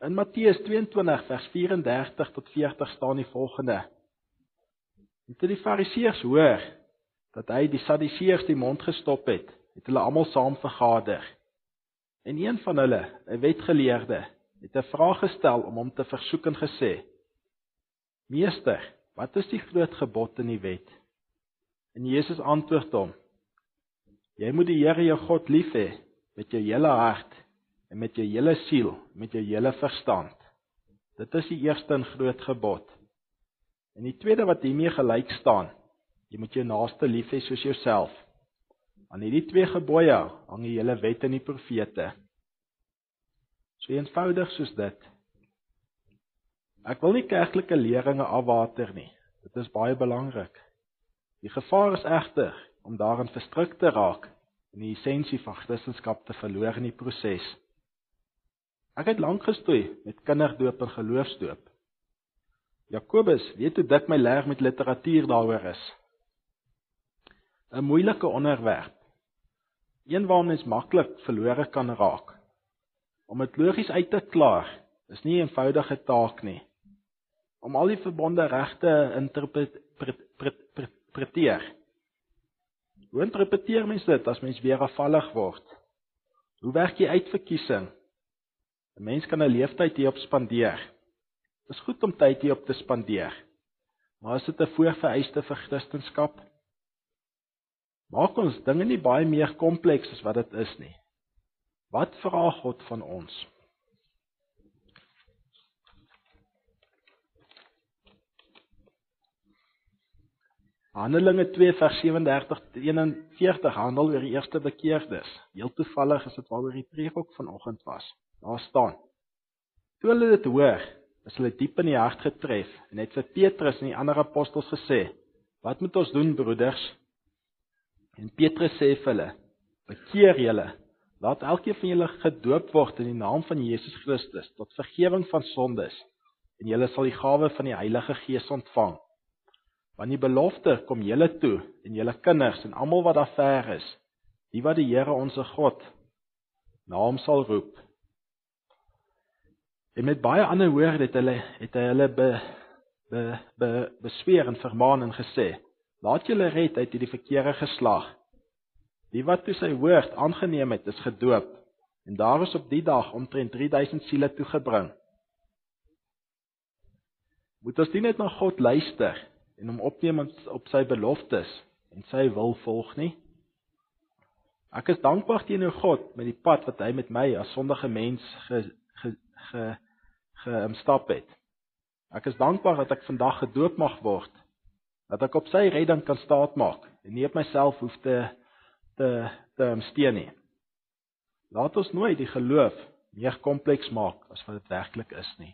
In Matteus 22 vers 34 tot 40 staan die volgende: En toe die Fariseërs hoor dat hy die Sadduseërs die mond gestop het, het hulle almal saam vergader. En een van hulle, 'n wetgeleerde, het 'n vraag gestel om hom te versoek en gesê: "Meester, wat is die groot gebod in die wet?" En Jesus antwoord hom: "Jy moet die Here jou God lief hê met jou hele hart en met jou hele siel, met jou hele verstand. Dit is die eerste en groot gebod. En die tweede wat hiermee gelyk staan, jy moet jou naaste lief hê soos jouself." Aan hierdie twee gebooie hang die hele wet en die profete. So eenvoudig soos dit. Ek wil nie kerklike leringe afwater nie. Dit is baie belangrik. Die gevaar is egter om daarin verstrik te raak en die essensie van Christendom te verloor in die proses. Ek het lank gestoei met kinderdoop en geloofsdoop. Jakobus weet hoe dik my leer met literatuur daaroor is. 'n Moeilike onderwerp een waarmee mens maklik verlore kan raak. Om dit logies uit te klaar is nie 'n eenvoudige taak nie. Om al die verbonde regte interpreteer. Hoe interpreteer mens dit as mens weer afvallig word? Hoe werk jy uit verkiesing? 'n Mens kan 'n leeftyd hierop spandeer. Dit is goed om tyd hierop te spandeer. Maar is dit 'n voorvereiste vir Christendom? Maak ons dinge nie baie meer kompleks as wat dit is nie. Wat vra God van ons? Handelinge 2 vers 37 tot 41 handel oor die eerste bekeerdes. Heel toevallig is dit waaroor die preek ook vanoggend was. Daar staan: Toe hulle dit hoor, is hulle diep in die hart getref en het vir Petrus en die ander apostels gesê: "Wat moet ons doen, broeders?" En Petrus sê vir hulle: "Bekeer julle, laat elkeen van julle gedoop word in die naam van Jesus Christus tot vergifnis van sondes, en julle sal die gawe van die Heilige Gees ontvang. Want die belofte kom julle toe en julle kinders en almal wat daar ver is, die wat die Here ons God naam sal roep." En met baie ander woorde het hulle het hulle be be, be besweer en vermaan en gesê: Laat julle red uit hierdie verkeerde geslag. Die wat toe sy woord aangeneem het, is gedoop en daar is op die dag omtrent 3000 siele toegebring. Moet ons net na God luister en hom opneem op sy beloftes en sy wil volg nie? Ek is dankbaar teenoor God met die pad wat hy met my as sondige mens ge ge ge gestap het. Ek is dankbaar dat ek vandag gedoop mag word dat ek op sy redding kan staatmaak en nie op myself hoef te te te steun nie. Laat ons nooit die geloof meer kompleks maak as wat dit werklik is nie.